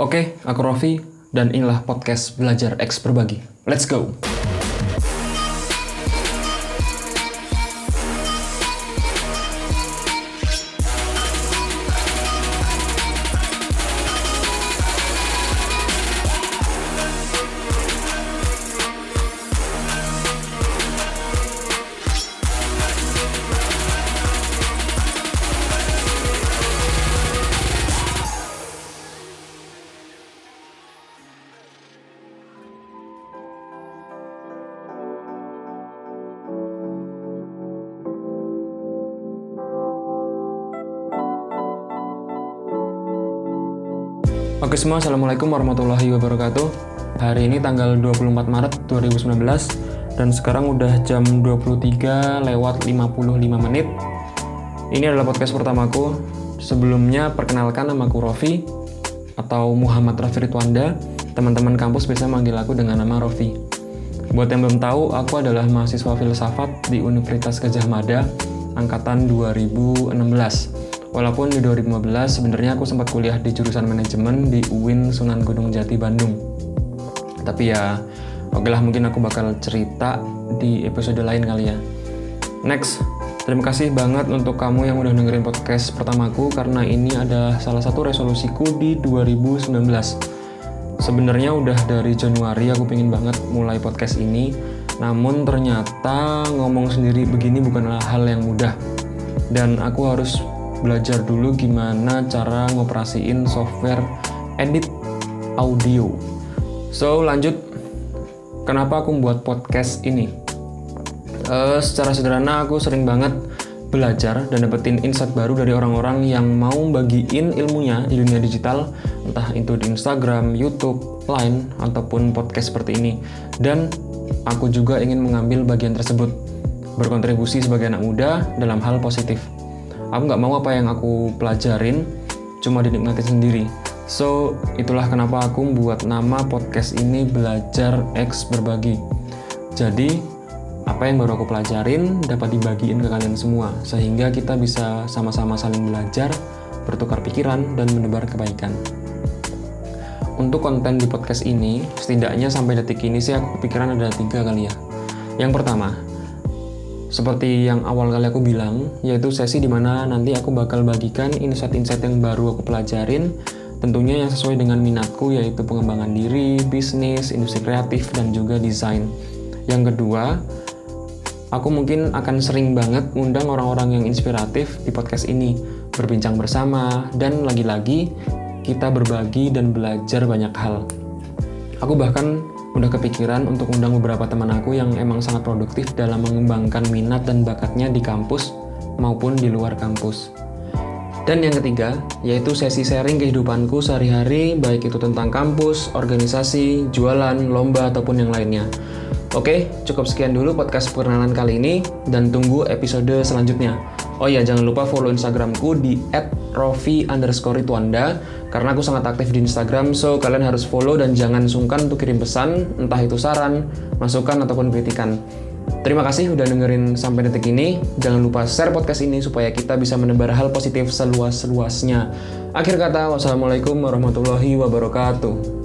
Oke, aku Rofi, dan inilah podcast Belajar X Berbagi. Let's go! Oke semua, Assalamualaikum warahmatullahi wabarakatuh. Hari ini tanggal 24 Maret 2019 Dan sekarang udah jam 23 lewat 55 menit. Ini adalah podcast pertamaku. Sebelumnya perkenalkan namaku Rofi Atau Muhammad Rafi Ritwanda. Teman-teman kampus biasa manggil aku dengan nama Rofi. Buat yang belum tahu, aku adalah mahasiswa filsafat di Universitas Gajah Mada Angkatan 2016 Walaupun di 2015 sebenarnya aku sempat kuliah di jurusan manajemen di UIN Sunan Gunung Jati Bandung. Tapi ya, oke lah mungkin aku bakal cerita di episode lain kali ya. Next, terima kasih banget untuk kamu yang udah dengerin podcast pertamaku karena ini adalah salah satu resolusiku di 2019. Sebenarnya udah dari Januari aku pengen banget mulai podcast ini, namun ternyata ngomong sendiri begini bukanlah hal yang mudah. Dan aku harus belajar dulu gimana cara ngoperasiin software edit audio. So lanjut, kenapa aku membuat podcast ini? Uh, secara sederhana aku sering banget belajar dan dapetin insight baru dari orang-orang yang mau bagiin ilmunya di dunia digital, entah itu di Instagram, YouTube, Line, ataupun podcast seperti ini. Dan aku juga ingin mengambil bagian tersebut, berkontribusi sebagai anak muda dalam hal positif aku nggak mau apa yang aku pelajarin cuma dinikmati sendiri. So itulah kenapa aku membuat nama podcast ini belajar X berbagi. Jadi apa yang baru aku pelajarin dapat dibagiin ke kalian semua sehingga kita bisa sama-sama saling belajar bertukar pikiran dan menebar kebaikan. Untuk konten di podcast ini setidaknya sampai detik ini sih aku kepikiran ada tiga kali ya. Yang pertama seperti yang awal kali aku bilang, yaitu sesi di mana nanti aku bakal bagikan insight-insight yang baru aku pelajarin, tentunya yang sesuai dengan minatku yaitu pengembangan diri, bisnis, industri kreatif, dan juga desain. Yang kedua, aku mungkin akan sering banget undang orang-orang yang inspiratif di podcast ini, berbincang bersama, dan lagi-lagi kita berbagi dan belajar banyak hal. Aku bahkan udah kepikiran untuk undang beberapa teman aku yang emang sangat produktif dalam mengembangkan minat dan bakatnya di kampus maupun di luar kampus. Dan yang ketiga, yaitu sesi sharing kehidupanku sehari-hari, baik itu tentang kampus, organisasi, jualan, lomba, ataupun yang lainnya. Oke, cukup sekian dulu podcast perkenalan kali ini, dan tunggu episode selanjutnya. Oh iya, jangan lupa follow Instagramku di @rofi karena aku sangat aktif di Instagram, so kalian harus follow dan jangan sungkan untuk kirim pesan, entah itu saran, masukan, ataupun kritikan. Terima kasih udah dengerin sampai detik ini. Jangan lupa share podcast ini supaya kita bisa menebar hal positif seluas-luasnya. Akhir kata, wassalamualaikum warahmatullahi wabarakatuh.